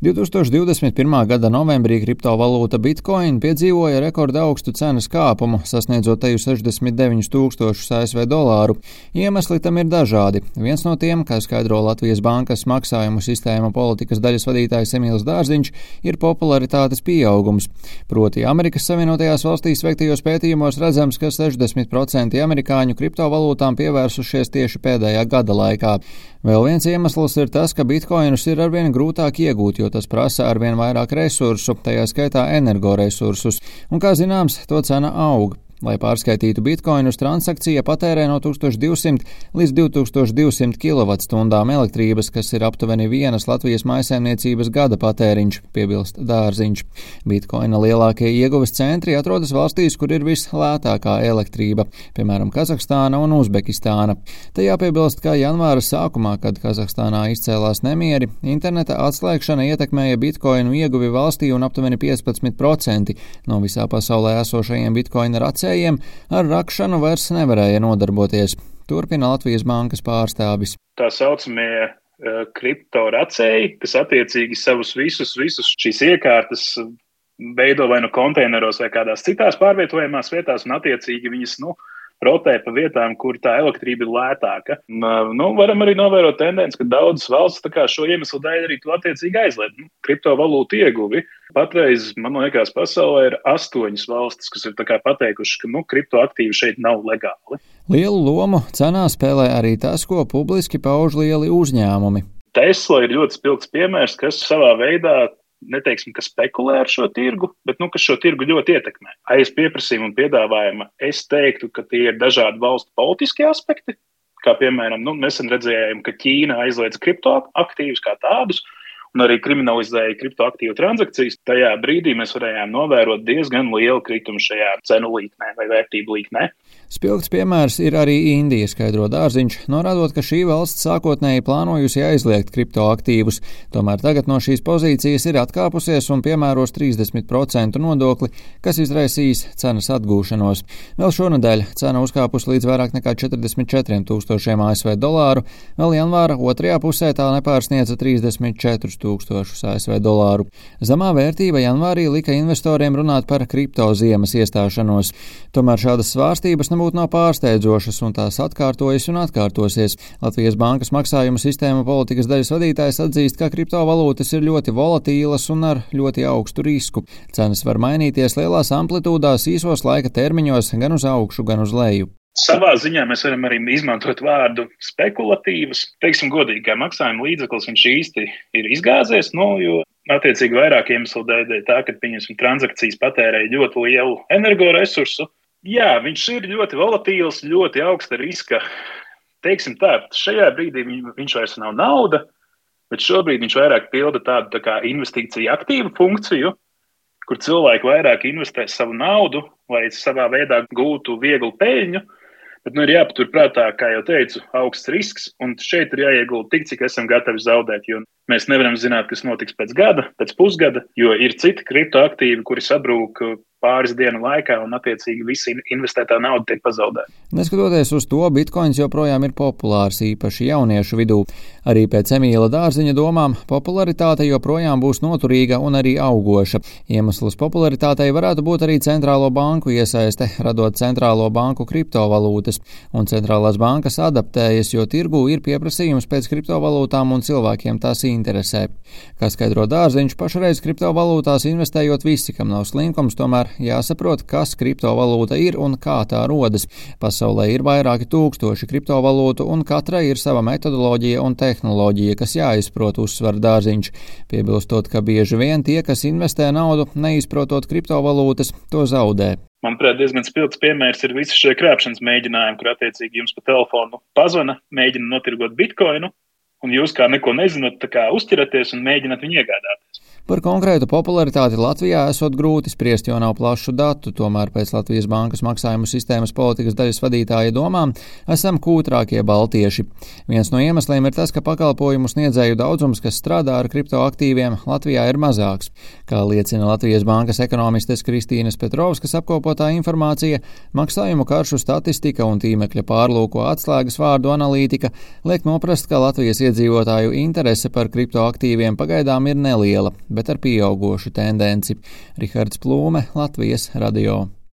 2021. gada novembrī kriptovalūta Bitcoin piedzīvoja rekorda augstu cenas kāpumu, sasniedzot teju 69 tūkstošus ASV dolāru. Iemesli tam ir dažādi. Viens no tiem, kā skaidro Latvijas bankas maksājumu sistēmu politikas daļas vadītājs Emīls Dārziņš, ir popularitātes pieaugums. Proti, Amerikas Savienotajās valstīs veiktajos pētījumos redzams, ka 60% amerikāņu kriptovalūtām pievērsušies tieši pēdējā gada laikā. Vēl viens iemesls ir tas, ka bitkoinus ir arvien grūtāk iegūt, jo tas prasa arvien vairāk resursu, tajā skaitā energoresursus, un, kā zināms, to cena aug. Lai pārskaitītu bitkoinus, transakcija patērē no 1200 līdz 2200 kWh elektrības, kas ir aptuveni vienas Latvijas maisaimniecības gada patēriņš, piebilst Dārziņš. Bitkoina lielākie ieguves centri atrodas valstīs, kur ir vislētākā elektrība, piemēram, Kazahstāna un Uzbekistāna. Te jāpiebilst, ka janvāra sākumā, kad Kazahstānā izcēlās nemieri, interneta atslēgšana ietekmēja bitkoinu ieguvi valstī un aptuveni 15% no visā pasaulē esošajiem bitkoina racēm pircējiem ar rakšanu vairs nevarēja nodarboties, turpina Latvijas bankas pārstāvis. Tā saucamie uh, kriptoracēji, kas attiecīgi savus visus, visus šīs iekārtas veido vai nu konteineros vai kādās citās pārvietojamās vietās, un attiecīgi viņas, nu, rotē pa vietām, kur tā elektrība ir lētāka. Nu, varam arī novērot tendenci, ka daudzas valsts šo iemeslu dēļ arī to attiecīgi aizliedz. Nu, kriptovalūtu ieguvi. Patreiz, man liekas, pasaulē ir astoņas valstis, kas ir pateikušas, ka nu, kriptoaktīvi šeit nav legāli. Lielu lomu cenā spēlē arī tas, ko publiski pauž lieli uzņēmumi. Tesla ir ļoti spilgts piemērs, kas savā veidā neteiksim, ka spekulē ar šo tirgu, bet nu, kas šo tirgu ļoti ietekmē. Aiz pieprasījuma un piedāvājuma es teiktu, ka tie ir dažādi valstu politiskie aspekti. Kā piemēram, nu, nesen redzējām, ka Ķīna aizliedz kriptoaktīvus kā tādus, un arī kriminalizēja kriptoaktīvu transakcijas. Tajā brīdī mēs varējām novērot diezgan lielu kritumu šajā cenu līknē vai vērtību līknē. Spilgts piemērs ir arī Indija, skaidro dārziņš, norādot, ka šī valsts sākotnēji plānojusi aizliegt kriptoaktīvus, tomēr tagad no šīs pozīcijas ir atkāpusies un piemēros 30% nodokli, kas izraisīs cenas atgūšanos. Vēl šonadēļ cena uzkāpus līdz vairāk nekā 44 tūkstošiem ASV dolāru, vēl janvāra otrajā pusē tā nepārsniedza 34 tūkstošus ASV dolāru. Zemā vērtība janvārī lika investoriem runāt par kripto ziemas iestāšanos. Tomēr šādas svārstības nebūtu nav pārsteidzošas, un tās atkārtojas un atkārtosies. Latvijas bankas maksājumu sistēma politikas daļas vadītājs atzīst, ka kriptovalūtas ir ļoti volatīlas un ar ļoti augstu risku. Cenas var mainīties lielās amplitūdās, īsos laika termiņos, gan uz augšu, gan uz leju. Savā ziņā mēs varam arī izmantot vārdu spekulatīvas. Teiksim, godīgi, kā maksājuma līdzeklis viņš īsti ir izgāzies, nu, jo attiecīgi vairāk iemeslu dēļ, tā, ka pieņemsim transakcijas patērēja ļoti lielu energoresursu, Jā, viņš ir ļoti volatīls, ļoti augsta riska. Teiksim tā, šajā brīdī viņš vairs nav nauda, bet šobrīd viņš vairāk pilda tādu tā kā investīciju aktīvu funkciju, kur cilvēki vairāk investē savu naudu, lai savā veidā gūtu vieglu peļņu. Bet nu, ir jāpaturprātā, kā jau teicu, augsts risks, un šeit ir jāiegulda tik, cik esam gatavi zaudēt. Jo mēs nevaram zināt, kas notiks pēc gada, pēc pusgada, jo ir citi kriptoaktīvi, kuri sabrūk pāris dienu laikā, un attiecīgi visi investētā nauda tiek pazaudēta. Neskatoties uz to, bitkoins joprojām ir populārs, īpaši jauniešu vidū. Arī pēc Emīla dārziņa domām popularitāte joprojām būs noturīga un arī augoša. Iemesls popularitātei varētu būt arī centrālo banku iesaiste, radot centrālo banku kriptovalūtas, un centrālās bankas adaptējas, jo tirgū ir pieprasījums pēc kriptovalūtām un cilvēkiem tās interesē. Kā skaidro dārziņš, pašreiz kriptovalūtās investējot visi, kam nav slinkums, tomēr jāsaprot, kas kriptovalūta ir un kā tā rodas. Pasaulē ir vairāki tūkstoši kriptovalūtu, un katrai ir sava metodoloģija un tehnoloģija, kas jāizprot uzsver dārziņš, piebilstot, ka bieži vien tie, kas investē naudu, neizprotot kriptovalūtas, to zaudē. Manuprāt, diezgan spilgts piemērs ir visi šie krāpšanas mēģinājumi, kur attiecīgi jums pa telefonu pazvana, mēģina notirgot bitkoinu, un jūs kā neko nezināt, uzķeraties un mēģināt viņu iegādāties. Par konkrētu popularitāti Latvijā esot grūti spriest, jo nav plašu datu, tomēr pēc Latvijas bankas maksājumu sistēmas politikas daļas vadītāja domām esam kūtrākie baltieši. Viens no iemesliem ir tas, ka pakalpojumu sniedzēju daudzums, kas strādā ar kriptoaktīviem, Latvijā ir mazāks. Kā liecina Latvijas bankas ekonomistes Kristīnas Petrovskas apkopotā informācija, maksājumu karšu statistika un tīmekļa pārlūko atslēgas vārdu analītika liek noprast, ka Latvijas iedzīvotāju interese par kriptoaktīviem pagaidām ir neliela. bet ar pieaugošu tendenci. Rihards Plūme, Latvijas radio.